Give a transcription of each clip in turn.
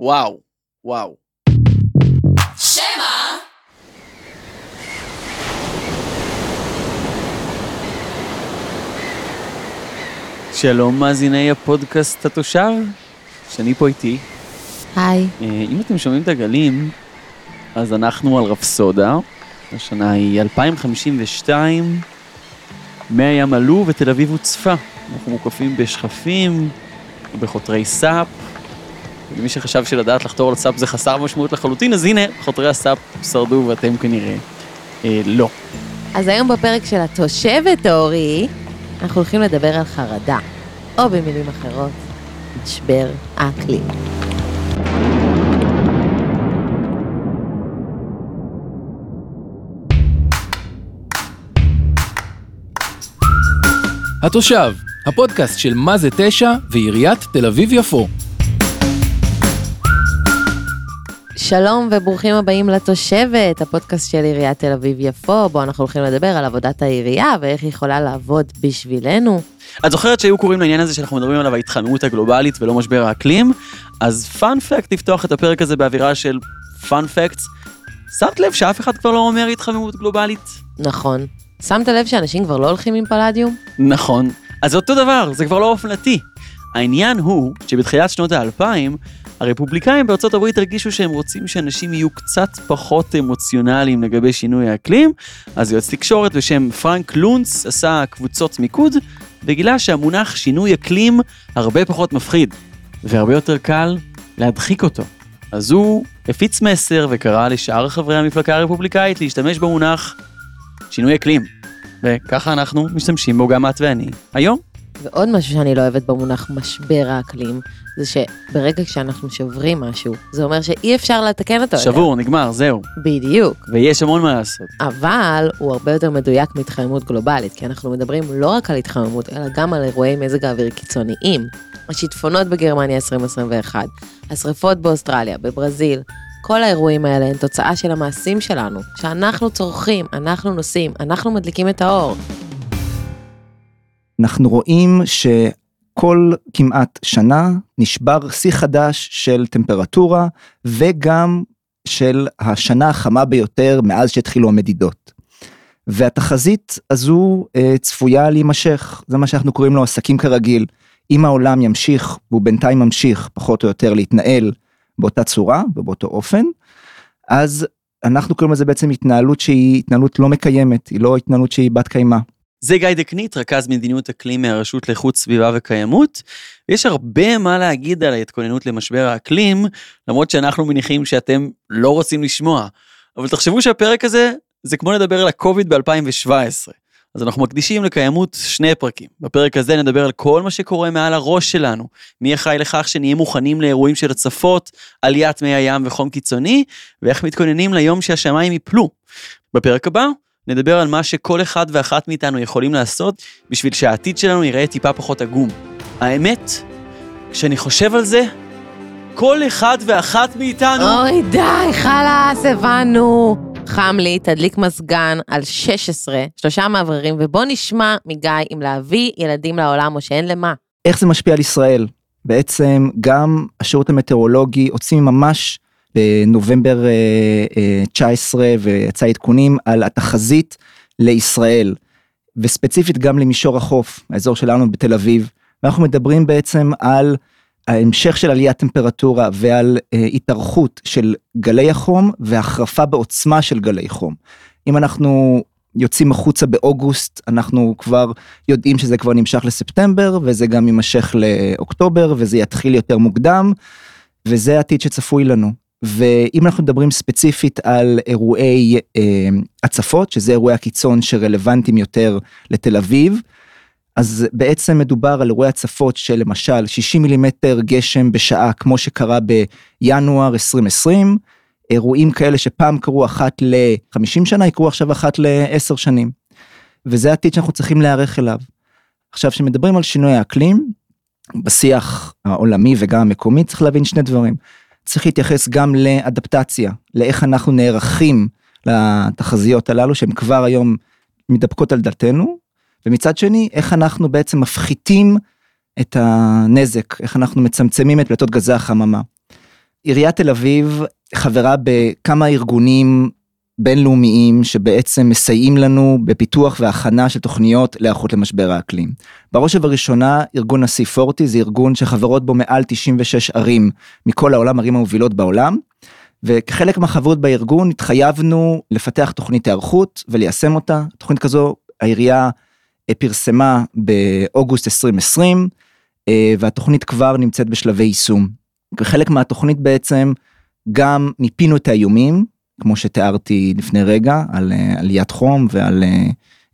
וואו, וואו. שמע! שלום מאזיני הפודקאסט התושב, שאני פה איתי. היי. אה, אם אתם שומעים את הגלים, אז אנחנו על רפסודה. השנה היא 2052, מי הים עלו ותל אביב הוצפה. אנחנו מוקפים בשחפים, בחותרי סאפ. ומי שחשב שלדעת לחתור על סאפ זה חסר משמעות לחלוטין, אז הנה, חותרי הסאפ שרדו ואתם כנראה אה, לא. אז היום בפרק של התושבת אורי, אנחנו הולכים לדבר על חרדה, או במילים אחרות, משבר האקלים. התושב, הפודקאסט של מה זה תשע ועיריית תל אביב-יפו. שלום וברוכים הבאים לתושבת, הפודקאסט של עיריית תל אביב-יפו, בו אנחנו הולכים לדבר על עבודת העירייה ואיך היא יכולה לעבוד בשבילנו. את זוכרת שהיו קוראים לעניין הזה שאנחנו מדברים עליו ההתחממות הגלובלית ולא משבר האקלים? אז פאנפקט לפתוח את הפרק הזה באווירה של פאנפקטס. שמת לב שאף אחד כבר לא אומר התחממות גלובלית? נכון. שמת לב שאנשים כבר לא הולכים עם פלדיום? נכון. אז זה אותו דבר, זה כבר לא אופנתי. העניין הוא שבתחילת שנות האלפיים, הרפובליקאים בארצות הברית הרגישו שהם רוצים שאנשים יהיו קצת פחות אמוציונליים לגבי שינוי האקלים, אז יועץ תקשורת בשם פרנק לונץ עשה קבוצות מיקוד, וגילה שהמונח שינוי אקלים הרבה פחות מפחיד, והרבה יותר קל להדחיק אותו. אז הוא הפיץ מסר וקרא לשאר חברי המפלגה הרפובליקאית להשתמש במונח שינוי אקלים. וככה אנחנו משתמשים בו גם את ואני היום. ועוד משהו שאני לא אוהבת במונח משבר האקלים, זה שברגע שאנחנו שוברים משהו, זה אומר שאי אפשר לתקן אותו. שבור, נגמר, זהו. בדיוק. ויש המון מה לעשות. אבל הוא הרבה יותר מדויק מהתחממות גלובלית, כי אנחנו מדברים לא רק על התחממות, אלא גם על אירועי מזג האוויר קיצוניים. השיטפונות בגרמניה 2021, השרפות באוסטרליה, בברזיל, כל האירועים האלה הם תוצאה של המעשים שלנו, שאנחנו צורכים, אנחנו נוסעים, אנחנו מדליקים את האור. אנחנו רואים שכל כמעט שנה נשבר שיא חדש של טמפרטורה וגם של השנה החמה ביותר מאז שהתחילו המדידות. והתחזית הזו אה, צפויה להימשך, זה מה שאנחנו קוראים לו עסקים כרגיל. אם העולם ימשיך, והוא בינתיים ממשיך פחות או יותר להתנהל באותה צורה ובאותו אופן, אז אנחנו קוראים לזה בעצם התנהלות שהיא התנהלות לא מקיימת, היא לא התנהלות שהיא בת קיימא. זה גיא דקנית, רכז מדיניות אקלים מהרשות לאיכות סביבה וקיימות. יש הרבה מה להגיד על ההתכוננות למשבר האקלים, למרות שאנחנו מניחים שאתם לא רוצים לשמוע. אבל תחשבו שהפרק הזה זה כמו לדבר על הקוביד ב-2017. אז אנחנו מקדישים לקיימות שני פרקים. בפרק הזה נדבר על כל מה שקורה מעל הראש שלנו, מי אחראי לכך שנהיה מוכנים לאירועים של הצפות, עליית מי הים וחום קיצוני, ואיך מתכוננים ליום שהשמיים ייפלו. בפרק הבא נדבר על מה שכל אחד ואחת מאיתנו יכולים לעשות בשביל שהעתיד שלנו ייראה טיפה פחות עגום. האמת, כשאני חושב על זה, כל אחד ואחת מאיתנו... אוי די, חלאס, הבנו. חם לי, תדליק מזגן על 16, שלושה מאווררים, ובוא נשמע מגיא אם להביא ילדים לעולם או שאין למה. איך זה משפיע על ישראל? בעצם גם השירות המטאורולוגי הוציא ממש בנובמבר אה, אה, 19 ויצא עדכונים על התחזית לישראל וספציפית גם למישור החוף האזור שלנו בתל אביב ואנחנו מדברים בעצם על ההמשך של עליית טמפרטורה ועל אה, התארכות של גלי החום והחרפה בעוצמה של גלי חום. אם אנחנו יוצאים החוצה באוגוסט אנחנו כבר יודעים שזה כבר נמשך לספטמבר וזה גם יימשך לאוקטובר וזה יתחיל יותר מוקדם וזה העתיד שצפוי לנו. ואם אנחנו מדברים ספציפית על אירועי אה, הצפות שזה אירועי הקיצון שרלוונטיים יותר לתל אביב. אז בעצם מדובר על אירועי הצפות של למשל 60 מילימטר גשם בשעה כמו שקרה בינואר 2020 אירועים כאלה שפעם קרו אחת ל-50 שנה יקרו עכשיו אחת ל-10 שנים. וזה העתיד שאנחנו צריכים להיערך אליו. עכשיו שמדברים על שינוי האקלים בשיח העולמי וגם המקומי צריך להבין שני דברים. צריך להתייחס גם לאדפטציה לאיך אנחנו נערכים לתחזיות הללו שהן כבר היום מתדפקות על דלתנו ומצד שני איך אנחנו בעצם מפחיתים את הנזק, איך אנחנו מצמצמים את פליטות גזי החממה. עיריית תל אביב חברה בכמה ארגונים בינלאומיים שבעצם מסייעים לנו בפיתוח והכנה של תוכניות להיערכות למשבר האקלים. בראש ובראשונה ארגון ה-C40 זה ארגון שחברות בו מעל 96 ערים מכל העולם, ערים המובילות בעולם. וכחלק מהחברות בארגון התחייבנו לפתח תוכנית היערכות וליישם אותה. תוכנית כזו העירייה אה, פרסמה באוגוסט 2020 אה, והתוכנית כבר נמצאת בשלבי יישום. כחלק מהתוכנית בעצם גם מיפינו את האיומים כמו שתיארתי לפני רגע על אה, עליית חום ועל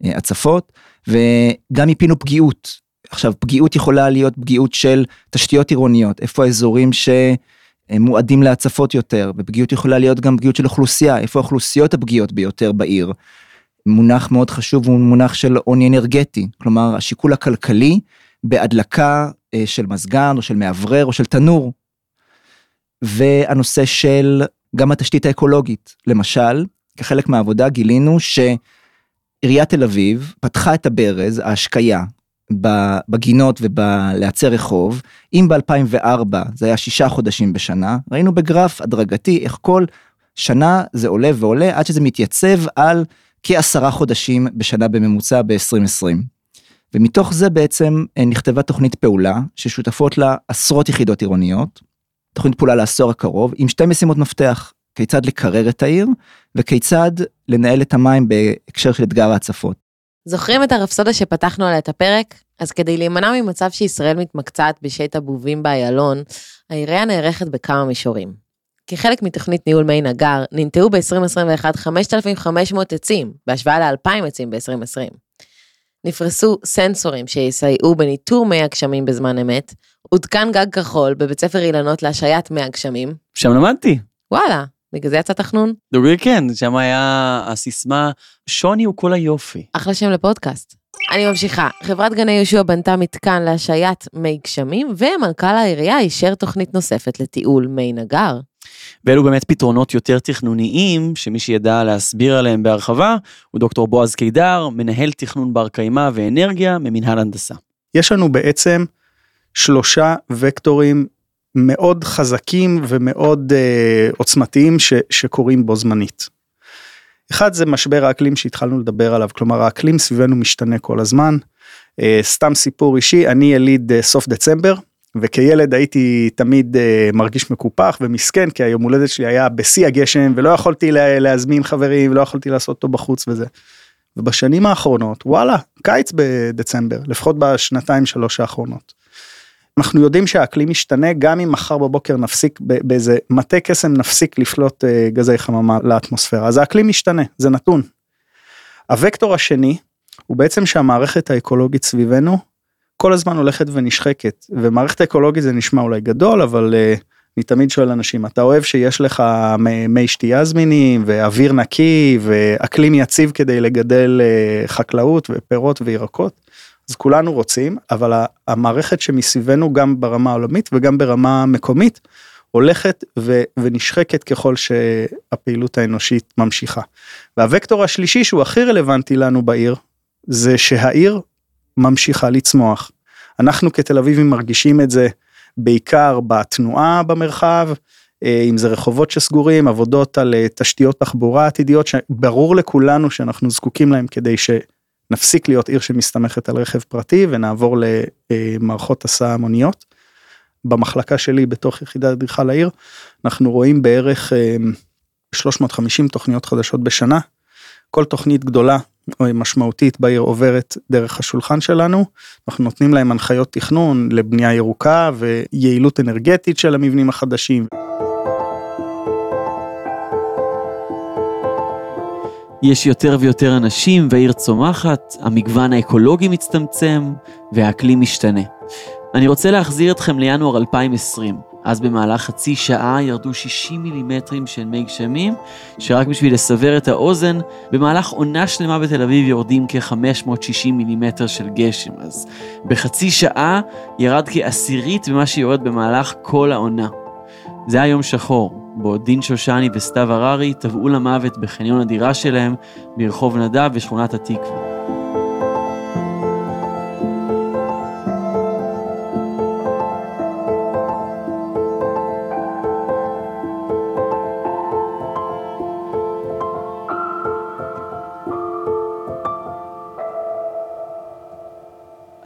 הצפות וגם מיפינו פגיעות. עכשיו פגיעות יכולה להיות פגיעות של תשתיות עירוניות איפה האזורים ש... הם מועדים להצפות יותר, ופגיעות יכולה להיות גם פגיעות של אוכלוסייה, איפה האוכלוסיות הפגיעות ביותר בעיר. מונח מאוד חשוב הוא מונח של עוני אנרגטי, כלומר השיקול הכלכלי בהדלקה אה, של מזגן או של מאוורר או של תנור. והנושא של גם התשתית האקולוגית, למשל, כחלק מהעבודה גילינו שעיריית תל אביב פתחה את הברז, ההשקיה, בגינות ובלעצי רחוב, אם ב-2004 זה היה שישה חודשים בשנה, ראינו בגרף הדרגתי איך כל שנה זה עולה ועולה עד שזה מתייצב על כעשרה חודשים בשנה בממוצע ב-2020. ומתוך זה בעצם אה, נכתבה תוכנית פעולה ששותפות לה עשרות יחידות עירוניות, תוכנית פעולה לעשור הקרוב עם שתי משימות מפתח, כיצד לקרר את העיר וכיצד לנהל את המים בהקשר של אתגר ההצפות. זוכרים את הרפסודה שפתחנו עליה את הפרק? אז כדי להימנע ממצב שישראל מתמקצעת בשייט הבובים באיילון, העירייה נערכת בכמה מישורים. כחלק מתוכנית ניהול מי נגר, ננטעו ב-2021 5,500 עצים, בהשוואה ל-2,000 עצים ב-2020. נפרסו סנסורים שיסייעו בניטור מי הגשמים בזמן אמת, עודכן גג כחול בבית ספר אילנות להשעיית מי הגשמים. שם למדתי. וואלה, בגלל זה יצא תחנון? דוגרי כן, שם היה הסיסמה, שוני הוא כל היופי. אחלה שם לפודקאסט. אני ממשיכה. חברת גני יהושע בנתה מתקן להשעיית מי גשמים, ומנכ"ל העירייה אישר תוכנית נוספת לתיעול מי נגר. ואלו באמת פתרונות יותר תכנוניים, שמי שידע להסביר עליהם בהרחבה, הוא דוקטור בועז קידר, מנהל תכנון בר קיימא ואנרגיה ממנהל הנדסה. יש לנו בעצם שלושה וקטורים מאוד חזקים ומאוד uh, עוצמתיים ש, שקורים בו זמנית. אחד זה משבר האקלים שהתחלנו לדבר עליו, כלומר האקלים סביבנו משתנה כל הזמן. Uh, סתם סיפור אישי, אני יליד uh, סוף דצמבר, וכילד הייתי תמיד uh, מרגיש מקופח ומסכן, כי היום הולדת שלי היה בשיא הגשם, ולא יכולתי לה, להזמין חברים, ולא יכולתי לעשות אותו בחוץ וזה. ובשנים האחרונות, וואלה, קיץ בדצמבר, לפחות בשנתיים שלוש האחרונות. אנחנו יודעים שהאקלים משתנה גם אם מחר בבוקר נפסיק באיזה מטה קסם נפסיק לפלוט אה, גזי חממה לאטמוספירה אז האקלים משתנה זה נתון. הוקטור השני הוא בעצם שהמערכת האקולוגית סביבנו כל הזמן הולכת ונשחקת ומערכת האקולוגית זה נשמע אולי גדול אבל uh, אני תמיד שואל אנשים אתה אוהב שיש לך מי שתייה זמינים ואוויר נקי ואקלים יציב כדי לגדל uh, חקלאות ופירות וירקות. אז כולנו רוצים, אבל המערכת שמסביבנו גם ברמה העולמית וגם ברמה מקומית הולכת ו- ונשחקת ככל שהפעילות האנושית ממשיכה. והוקטור השלישי שהוא הכי רלוונטי לנו בעיר, זה שהעיר ממשיכה לצמוח. אנחנו כתל אביבים מרגישים את זה בעיקר בתנועה במרחב, אה, אם זה רחובות שסגורים, עבודות על אה, תשתיות תחבורה עתידיות שברור לכולנו שאנחנו זקוקים להם כדי ש... נפסיק להיות עיר שמסתמכת על רכב פרטי ונעבור למערכות הסעה המוניות. במחלקה שלי בתוך יחידת אדריכל העיר אנחנו רואים בערך 350 אה, תוכניות חדשות בשנה. כל תוכנית גדולה משמעותית בעיר עוברת דרך השולחן שלנו אנחנו נותנים להם הנחיות תכנון לבנייה ירוקה ויעילות אנרגטית של המבנים החדשים. יש יותר ויותר אנשים והעיר צומחת, המגוון האקולוגי מצטמצם והאקלים משתנה. אני רוצה להחזיר אתכם לינואר 2020. אז במהלך חצי שעה ירדו 60 מילימטרים של מי גשמים, שרק בשביל לסבר את האוזן, במהלך עונה שלמה בתל אביב יורדים כ-560 מילימטר של גשם. אז בחצי שעה ירד כעשירית במה שיורד במהלך כל העונה. זה היה יום שחור, בו דין שושני וסתיו הררי טבעו למוות בחניון הדירה שלהם ברחוב נדב בשכונת התקווה.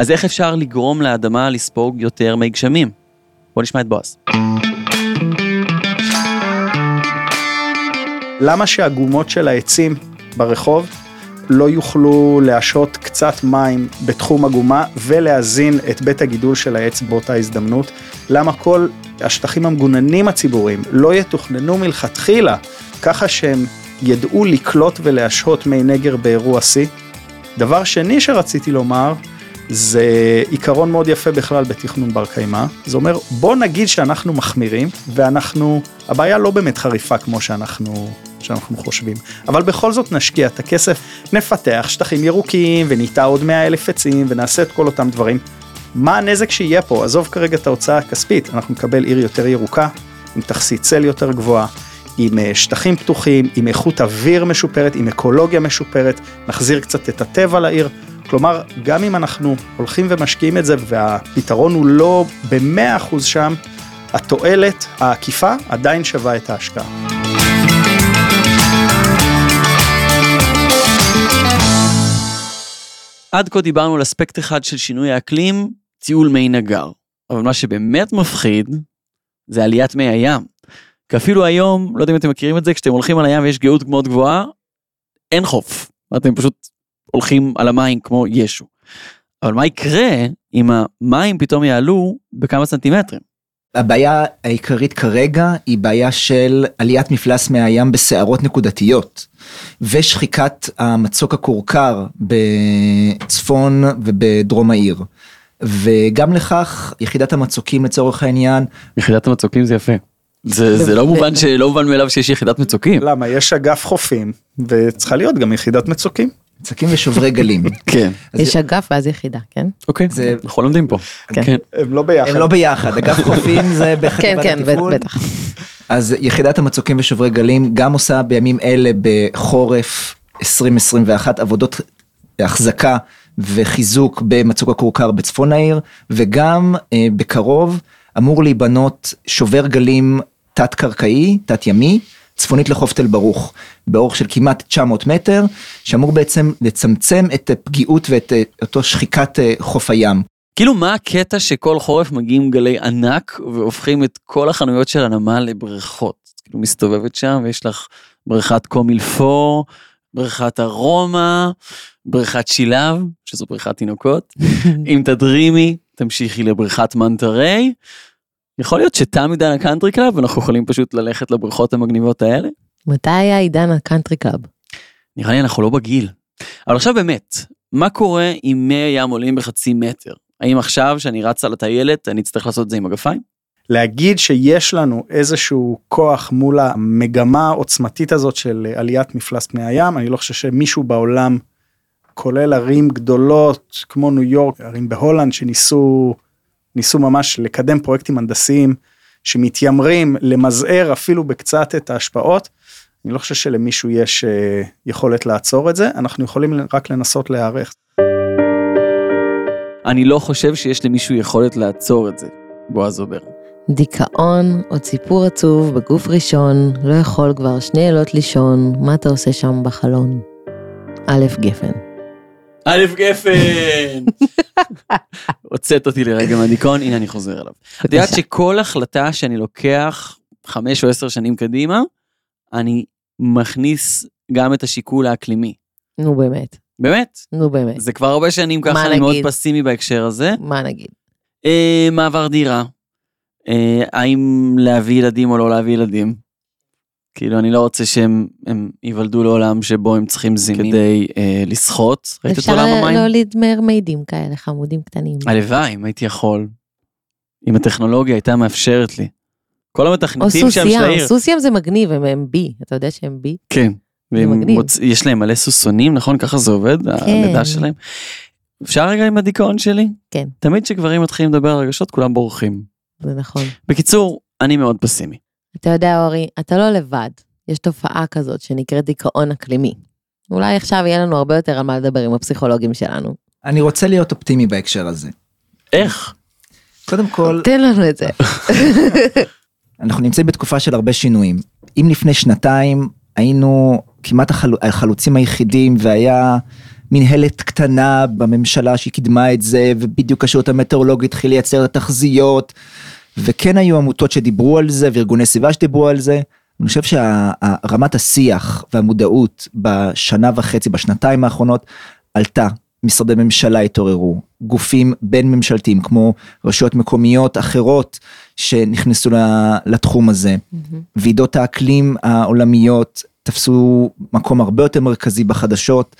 אז איך אפשר לגרום לאדמה לספוג יותר מי גשמים? בוא נשמע את בועז. למה שהגומות של העצים ברחוב לא יוכלו להשהות קצת מים בתחום הגומה ולהזין את בית הגידול של העץ באותה הזדמנות? למה כל השטחים המגוננים הציבוריים לא יתוכננו מלכתחילה ככה שהם ידעו לקלוט ולהשהות מי נגר באירוע שיא? דבר שני שרציתי לומר, זה עיקרון מאוד יפה בכלל בתכנון בר קיימא. זה אומר, בוא נגיד שאנחנו מחמירים, ואנחנו, הבעיה לא באמת חריפה כמו שאנחנו, שאנחנו חושבים. אבל בכל זאת נשקיע את הכסף, נפתח שטחים ירוקים, וניטע עוד 100 אלף עצים, ונעשה את כל אותם דברים. מה הנזק שיהיה פה? עזוב כרגע את ההוצאה הכספית, אנחנו נקבל עיר יותר ירוקה, עם תכסית צל יותר גבוהה, עם אה, שטחים פתוחים, עם איכות אוויר משופרת, עם אקולוגיה משופרת, נחזיר קצת את הטבע לעיר. כלומר, גם אם אנחנו הולכים ומשקיעים את זה והפתרון הוא לא במאה אחוז שם, התועלת העקיפה עדיין שווה את ההשקעה. עד כה דיברנו על אספקט אחד של שינוי האקלים, טיול מי נגר. אבל מה שבאמת מפחיד, זה עליית מי הים. כי אפילו היום, לא יודע אם אתם מכירים את זה, כשאתם הולכים על הים ויש גאות מאוד גבוהה, אין חוף. אתם פשוט הולכים על המים כמו ישו. אבל מה יקרה אם המים פתאום יעלו בכמה סנטימטרים? הבעיה העיקרית כרגע היא בעיה של עליית מפלס מהים בסערות נקודתיות ושחיקת המצוק הכורכר בצפון ובדרום העיר. וגם לכך יחידת המצוקים לצורך העניין. יחידת המצוקים זה יפה. זה, זה לא מובן שלא מובן מאליו שיש יחידת מצוקים. למה? יש אגף חופים וצריכה להיות גם יחידת מצוקים. מצוקים ושוברי גלים. כן. יש אגף ואז יחידה, כן? אוקיי, זה- אנחנו לומדים פה. כן. כן. הם לא ביחד. הם לא ביחד, אגף חופים זה כן, בחטיבת כן, התפעול. בטח. אז יחידת המצוקים ושוברי גלים גם עושה בימים אלה בחורף 2021 עבודות החזקה וחיזוק במצוק הכורכר בצפון העיר וגם אה, בקרוב אמור להיבנות שובר גלים תת קרקעי תת ימי צפונית לחוף תל ברוך באורך של כמעט 900 מטר שאמור בעצם לצמצם את הפגיעות ואת אה, אותו שחיקת אה, חוף הים. כאילו מה הקטע שכל חורף מגיעים גלי ענק והופכים את כל החנויות של הנמל לבריכות. כאילו מסתובבת שם ויש לך בריכת קומילפור, בריכת ארומה, בריכת שילב, שזו בריכת תינוקות. אם תדרימי, תמשיכי לבריכת מנטה ריי. יכול להיות שתם עידן הקאנטרי קלאב ואנחנו יכולים פשוט ללכת לבריכות המגניבות האלה? מתי היה עידן הקאנטרי קלאב? נראה לי אנחנו לא בגיל. אבל עכשיו באמת, מה קורה אם מי הים עולים בחצי מטר? האם עכשיו שאני רץ על הטיילת אני אצטרך לעשות את זה עם מגפיים? להגיד שיש לנו איזשהו כוח מול המגמה העוצמתית הזאת של עליית מפלס פני הים, אני לא חושב שמישהו בעולם, כולל ערים גדולות כמו ניו יורק, ערים בהולנד שניסו ניסו ממש לקדם פרויקטים הנדסיים שמתיימרים למזער אפילו בקצת את ההשפעות. אני לא חושב שלמישהו יש אה, יכולת לעצור את זה, אנחנו יכולים רק לנסות להיערך. אני לא חושב שיש למישהו יכולת לעצור את זה, בועז אומר. דיכאון או ציפור עצוב בגוף ראשון, לא יכול כבר שני לילות לישון, מה אתה עושה שם בחלון? א' גפן. א' גפן! הוצאת אותי לרגע מהדיכאון, הנה אני חוזר אליו. את יודעת שכל החלטה שאני לוקח חמש או עשר שנים קדימה, אני מכניס גם את השיקול האקלימי. נו באמת, באמת, נו באמת. זה כבר הרבה שנים ככה, אני מאוד? פסימי בהקשר הזה. מה נגיד? אה, מעבר דירה, אה, האם להביא ילדים או לא להביא ילדים. כאילו אני לא רוצה שהם הם ייוולדו לעולם שבו הם צריכים זימים כדי אה, לשחות. ראית את אפשר עולם המים? להוליד מרמיידים כאלה, חמודים קטנים. הלוואי אם הייתי יכול. אם הטכנולוגיה הייתה מאפשרת לי. כל או המתכנתים שם של העיר. סוסיאם זה מגניב, הם- הם בי, אתה יודע שהם בי? כן. מוצ... יש להם מלא סוסונים נכון ככה זה עובד הלידה שלהם. אפשר רגע עם הדיכאון שלי? כן. תמיד כשגברים מתחילים לדבר על רגשות כולם בורחים. זה נכון. בקיצור אני מאוד פסימי. אתה יודע, אורי, אתה לא לבד. יש תופעה כזאת שנקראת דיכאון אקלימי. אולי עכשיו יהיה לנו הרבה יותר על מה לדבר עם הפסיכולוגים שלנו. אני רוצה להיות אופטימי בהקשר הזה. איך? קודם כל תן לנו את זה. אנחנו נמצאים בתקופה של הרבה שינויים. אם לפני שנתיים היינו כמעט החל... החלוצים היחידים והיה מנהלת קטנה בממשלה שהיא קידמה את זה, ובדיוק השירות המטאורולוגי התחיל לייצר את התחזיות, וכן היו עמותות שדיברו על זה, וארגוני סביבה שדיברו על זה. אני חושב שרמת השיח והמודעות בשנה וחצי, בשנתיים האחרונות, עלתה. משרדי ממשלה התעוררו, גופים בין ממשלתיים כמו רשויות מקומיות אחרות שנכנסו לתחום הזה. ועידות האקלים העולמיות תפסו מקום הרבה יותר מרכזי בחדשות.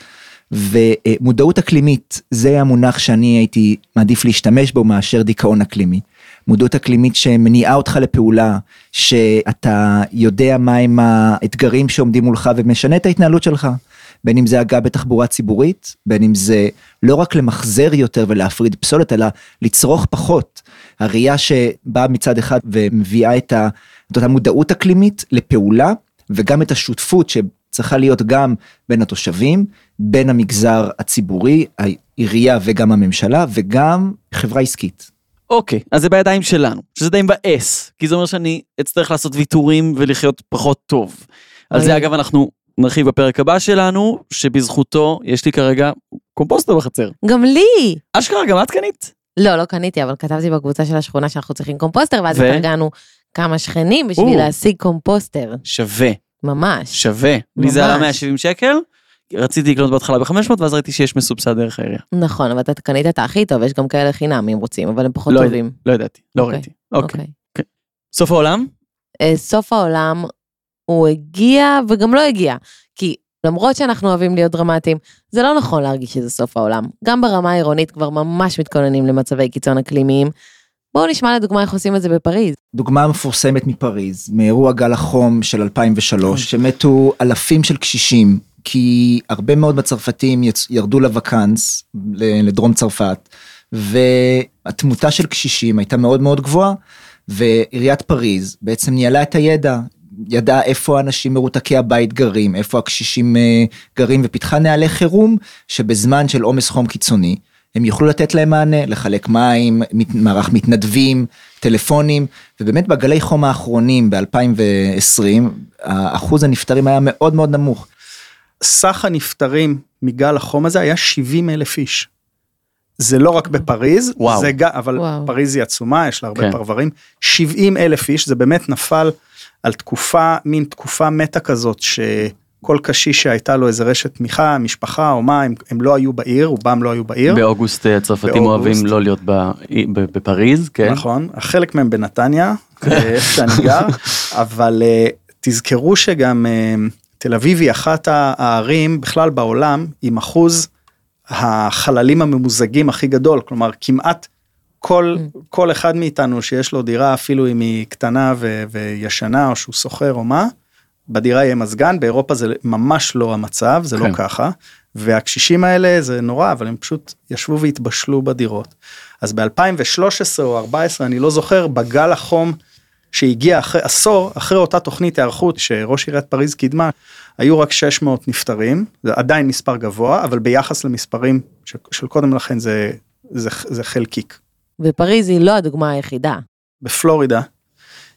ומודעות אקלימית זה המונח שאני הייתי מעדיף להשתמש בו מאשר דיכאון אקלימי. מודעות אקלימית שמניעה אותך לפעולה, שאתה יודע מהם האתגרים שעומדים מולך ומשנה את ההתנהלות שלך. בין אם זה הגעה בתחבורה ציבורית, בין אם זה לא רק למחזר יותר ולהפריד פסולת, אלא לצרוך פחות. הראייה שבאה מצד אחד ומביאה את, ה, את אותה מודעות אקלימית לפעולה, וגם את השותפות שצריכה להיות גם בין התושבים, בין המגזר הציבורי, העירייה וגם הממשלה, וגם חברה עסקית. אוקיי, אז זה בידיים שלנו, שזה די מבאס, כי זה אומר שאני אצטרך לעשות ויתורים ולחיות פחות טוב. על זה אגב אנחנו נרחיב בפרק הבא שלנו, שבזכותו יש לי כרגע קומפוסטר בחצר. גם לי! אשכרה, גם את קנית? לא, לא קניתי, אבל כתבתי בקבוצה של השכונה שאנחנו צריכים קומפוסטר, ואז ו? התארגנו כמה שכנים בשביל. להשיג קומפוסטר. שווה, ממש. שווה. לי זה עלה ממש. 170 שקל, רציתי לקנות בהתחלה ב-500 ואז ראיתי שיש מסובסד דרך העירייה. נכון, אבל אתה קנית את הכי טוב, יש גם כאלה חינם אם רוצים, אבל הם פחות לא טובים. לא ידעתי, לא אוקיי, ראיתי. אוקיי. אוקיי. סוף העולם? אה, סוף העולם, הוא הגיע וגם לא הגיע. כי למרות שאנחנו אוהבים להיות דרמטיים, זה לא נכון להרגיש שזה סוף העולם. גם ברמה העירונית כבר ממש מתכוננים למצבי קיצון אקלימיים. בואו נשמע לדוגמה איך עושים את זה בפריז. דוגמה מפורסמת מפריז, מאירוע גל החום של 2003, שמתו אלפים של קשישים, כי הרבה מאוד מהצרפתים ירדו לווקאנס, לדרום צרפת, והתמותה של קשישים הייתה מאוד מאוד גבוהה, ועיריית פריז בעצם ניהלה את הידע, ידעה איפה האנשים מרותקי הבית גרים, איפה הקשישים אה, גרים, ופיתחה נהלי חירום, שבזמן של עומס חום קיצוני, הם יוכלו לתת להם מענה, לחלק מים, מערך מתנדבים, טלפונים, ובאמת בגלי חום האחרונים ב-2020, אחוז הנפטרים היה מאוד מאוד נמוך. סך הנפטרים מגל החום הזה היה 70 אלף איש. זה לא רק בפריז, וואו. זה גם, אבל וואו. פריז היא עצומה, יש לה הרבה כן. פרברים, 70 אלף איש, זה באמת נפל על תקופה, מין תקופה מתה כזאת, שכל קשיש שהייתה לו איזה רשת תמיכה, משפחה או מה, הם, הם לא היו בעיר, רובם לא היו בעיר. באוגוסט אה, הצרפתים באוגוסט. אוהבים לא להיות ב- ב- בפריז, כן? נכון, חלק מהם בנתניה, אה, איפה שאני גר, אבל אה, תזכרו שגם אה, תל אביב היא אחת הערים בכלל בעולם עם אחוז החללים הממוזגים הכי גדול, כלומר כמעט כל, כל אחד מאיתנו שיש לו דירה אפילו אם היא קטנה ו- וישנה או שהוא שוכר או מה, בדירה יהיה מזגן, באירופה זה ממש לא המצב, זה כן. לא ככה, והקשישים האלה זה נורא, אבל הם פשוט ישבו והתבשלו בדירות. אז ב-2013 או 2014, אני לא זוכר, בגל החום שהגיע אחרי עשור, אחרי אותה תוכנית היערכות שראש עיריית פריז קידמה, היו רק 600 נפטרים, זה עדיין מספר גבוה, אבל ביחס למספרים של, של קודם לכן זה, זה, זה חלקיק. ופריז היא לא הדוגמה היחידה. בפלורידה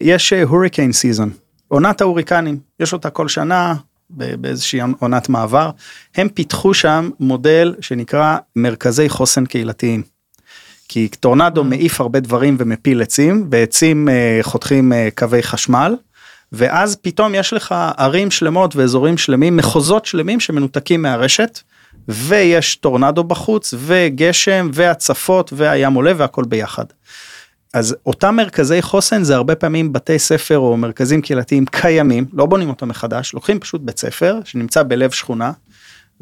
יש הוריקן סיזון, עונת ההוריקנים, יש אותה כל שנה באיזושהי עונת מעבר, הם פיתחו שם מודל שנקרא מרכזי חוסן קהילתיים. כי טורנדו מעיף הרבה דברים ומפיל עצים, ועצים אה, חותכים אה, קווי חשמל, ואז פתאום יש לך ערים שלמות ואזורים שלמים, מחוזות שלמים שמנותקים מהרשת, ויש טורנדו בחוץ, וגשם, והצפות, והים עולה והכל ביחד. אז אותם מרכזי חוסן זה הרבה פעמים בתי ספר או מרכזים קהילתיים קיימים, לא בונים אותם מחדש, לוקחים פשוט בית ספר שנמצא בלב שכונה,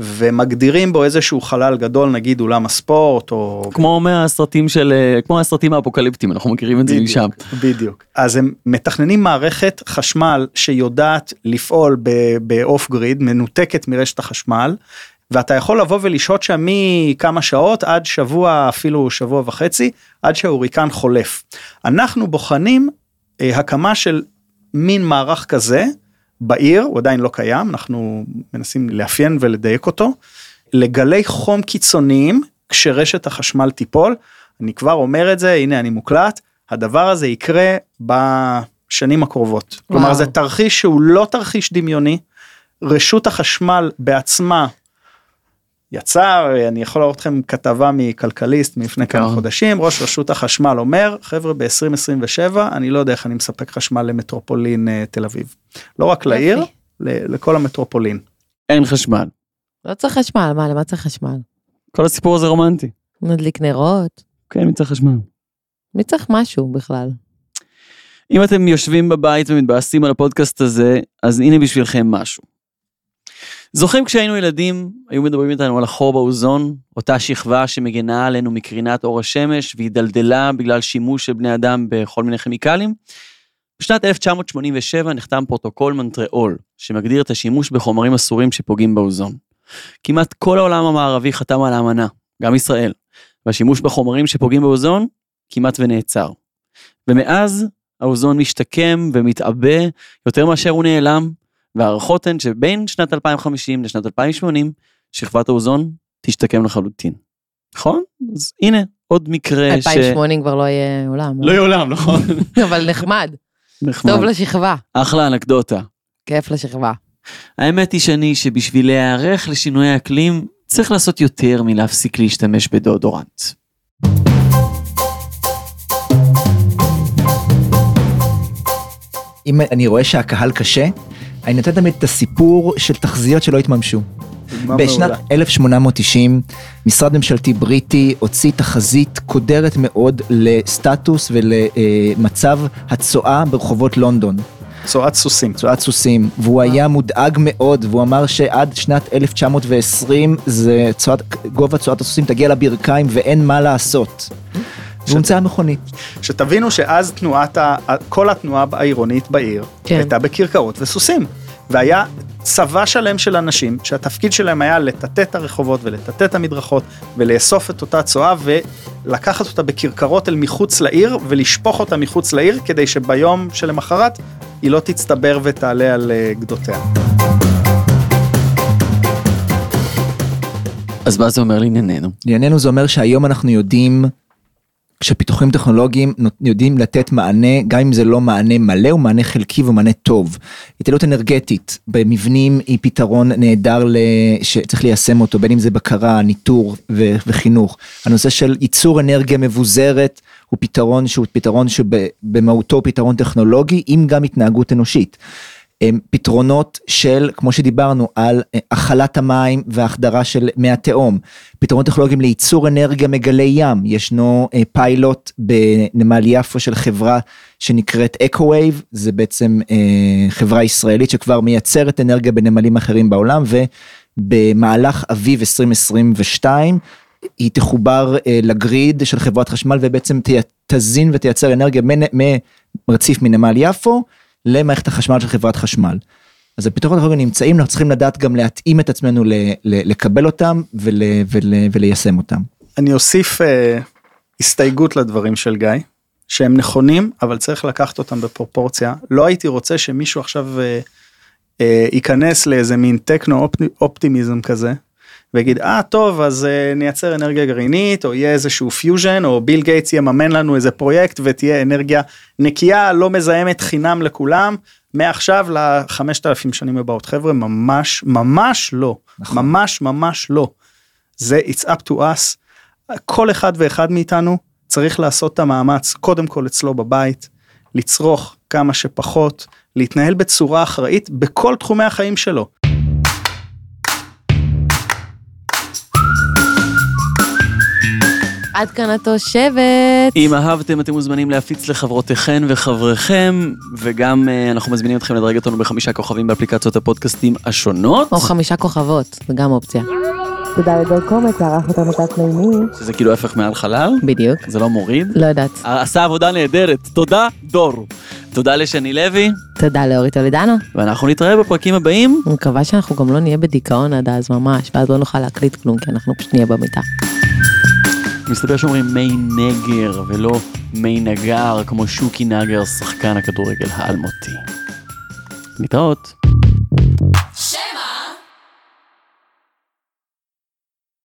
ומגדירים בו איזשהו חלל גדול, נגיד אולם הספורט, או... כמו מהסרטים של, אה, כמו הסרטים האפוקליפטיים, אנחנו מכירים את זה משם. בדיוק. אז הם מתכננים מערכת חשמל שיודעת לפעול ב off grid, מנותקת מרשת החשמל, ואתה יכול לבוא ולשהות שם מכמה שעות עד שבוע, אפילו שבוע וחצי, עד שההוריקן חולף. אנחנו בוחנים אה, הקמה של מין מערך כזה בעיר, הוא עדיין לא קיים, אנחנו מנסים לאפיין ולדייק אותו, לגלי חום קיצוניים כשרשת החשמל תיפול. אני כבר אומר את זה, הנה אני מוקלט, הדבר הזה יקרה בשנים הקרובות. כלומר וואו. זה תרחיש שהוא לא תרחיש דמיוני, רשות החשמל בעצמה יצא, אני יכול להראות לכם כתבה מכלכליסט מלפני כמה כן. חודשים, ראש רשות החשמל אומר, חבר'ה ב-2027 אני לא יודע איך אני מספק חשמל למטרופולין אה, תל אביב. לא רק לעיר, לכל המטרופולין. אין חשמל. לא צריך חשמל, מה, למה צריך חשמל? כל הסיפור הזה רומנטי. נדליק נרות? כן, מי צריך חשמל? מי צריך משהו בכלל? אם אתם יושבים בבית ומתבאסים על הפודקאסט הזה, אז הנה בשבילכם משהו. זוכרים כשהיינו ילדים, היו מדברים איתנו על החור באוזון, אותה שכבה שמגנה עלינו מקרינת אור השמש והידלדלה בגלל שימוש של בני אדם בכל מיני כימיקלים? בשנת 1987 נחתם פרוטוקול מונטריאול, שמגדיר את השימוש בחומרים אסורים שפוגעים באוזון. כמעט כל העולם המערבי חתם על האמנה, גם ישראל, והשימוש בחומרים שפוגעים באוזון כמעט ונעצר. ומאז האוזון משתקם ומתעבה יותר מאשר הוא נעלם, וההערכות הן שבין שנת 2050 לשנת 2080, שכבת האוזון תשתקם לחלוטין. נכון? אז הנה, עוד מקרה ש... 2080 כבר לא יהיה עולם. לא יהיה עולם, נכון? אבל נחמד, נחמד. טוב לשכבה, אחלה אנקדוטה. כיף לשכבה. האמת היא שאני שבשביל להיערך לשינוי האקלים, צריך לעשות יותר מלהפסיק להשתמש בדאודורנט. אם אני רואה שהקהל קשה, אני נותן תמיד את הסיפור של תחזיות שלא התממשו. בשנת מעולה. 1890 משרד ממשלתי בריטי הוציא תחזית קודרת מאוד לסטטוס ולמצב הצואה ברחובות לונדון, צואת סוסים. צואת סוסים, והוא היה מודאג מאוד והוא אמר שעד שנת 1920 זה צואת, גובה צואת הסוסים תגיע לברכיים ואין מה לעשות. והומצאה מכונית. שתבינו שאז תנועת, ה... כל התנועה העירונית בעיר כן. הייתה בכרכרות וסוסים. והיה צבא שלם של אנשים שהתפקיד שלהם היה לטאטא את הרחובות ולטאטא את המדרכות ולאסוף את אותה צואה ולקחת אותה בכרכרות אל מחוץ לעיר ולשפוך אותה מחוץ לעיר כדי שביום שלמחרת היא לא תצטבר ותעלה על אה, גדותיה. אז מה זה אומר לענייננו? לענייננו זה אומר שהיום אנחנו יודעים, כשפיתוחים טכנולוגיים יודעים לתת מענה, גם אם זה לא מענה מלא, הוא מענה חלקי ומענה טוב. התעלות אנרגטית במבנים היא פתרון נהדר. שצריך ליישם אותו, בין אם זה בקרה, ניטור וחינוך. הנושא של ייצור אנרגיה מבוזרת הוא פתרון שהוא פתרון שבמהותו הוא פתרון טכנולוגי עם גם התנהגות אנושית. פתרונות של, כמו שדיברנו, על אה, הכלת המים והחדרה של מי התהום, פתרונות טכנולוגיים לייצור אנרגיה מגלי ים, ישנו אה, פיילוט בנמל יפו של חברה שנקראת אקו-וייב, זה בעצם אה, חברה ישראלית שכבר מייצרת אנרגיה בנמלים אחרים בעולם, ובמהלך אביב 2022, היא תחובר אה, ל grid של חברת חשמל ובעצם תזין ותייצר אנרגיה מרציף מנמל יפו למערכת החשמל של חברת חשמל. אז הפתרונות הטכנולוגיים נמצאים, אנחנו צריכים לדעת גם להתאים את עצמנו ל, ל, לקבל אותם ול, ול, וליישם אותם. אני אוסיף אה, הסתייגות לדברים של גיא, שהם נכונים, אבל צריך לקחת אותם בפרופורציה. לא הייתי רוצה שמישהו עכשיו אה, אה, ייכנס לאיזה מין טכנו אופטימיזם כזה, ויגיד, אה טוב, אז אה, נייצר אנרגיה גרעינית, או יהיה איזשהו פיוז'ן, או ביל גייטס יממן לנו איזה פרויקט ותהיה אנרגיה נקייה, לא מזהמת חינם לכולם, מעכשיו לחמשת אלפים שנים הבאות. חבר'ה, ממש, ממש לא. נכון. ממש, ממש לא. זה it's up to us. כל אחד ואחד מאיתנו צריך לעשות את המאמץ קודם כל אצלו בבית, לצרוך כמה שפחות, להתנהל בצורה אחראית בכל תחומי החיים שלו. עד כאן התושבת. אם אהבתם אתם מוזמנים להפיץ לחברותיכם וחבריכם, וגם אה, אנחנו מזמינים אתכם לדרג אותנו בחמישה כוכבים באפליקציות הפודקאסטים השונות, או חמישה כוכבות, זה גם אופציה. תודה לדור קומץ, ערך אותנו תת מימי. שזה כאילו ההפך מעל חלל, בדיוק. זה לא מוריד. לא יודעת. עשה עבודה נהדרת, תודה דור. תודה לשני לוי, תודה לאורית טולדנו. ואנחנו נתראה בפרקים הבאים. אני מקווה שאנחנו גם לא נהיה בדיכאון עד אז ממש, ואז לא נוכל להקליט כלום, כי אנחנו פשוט נהיה במיטה. מסתבר שאומרים מי נגר ולא מי נגר, כמו שוקי נגר, שחקן הכדורגל האלמותי. להתראות.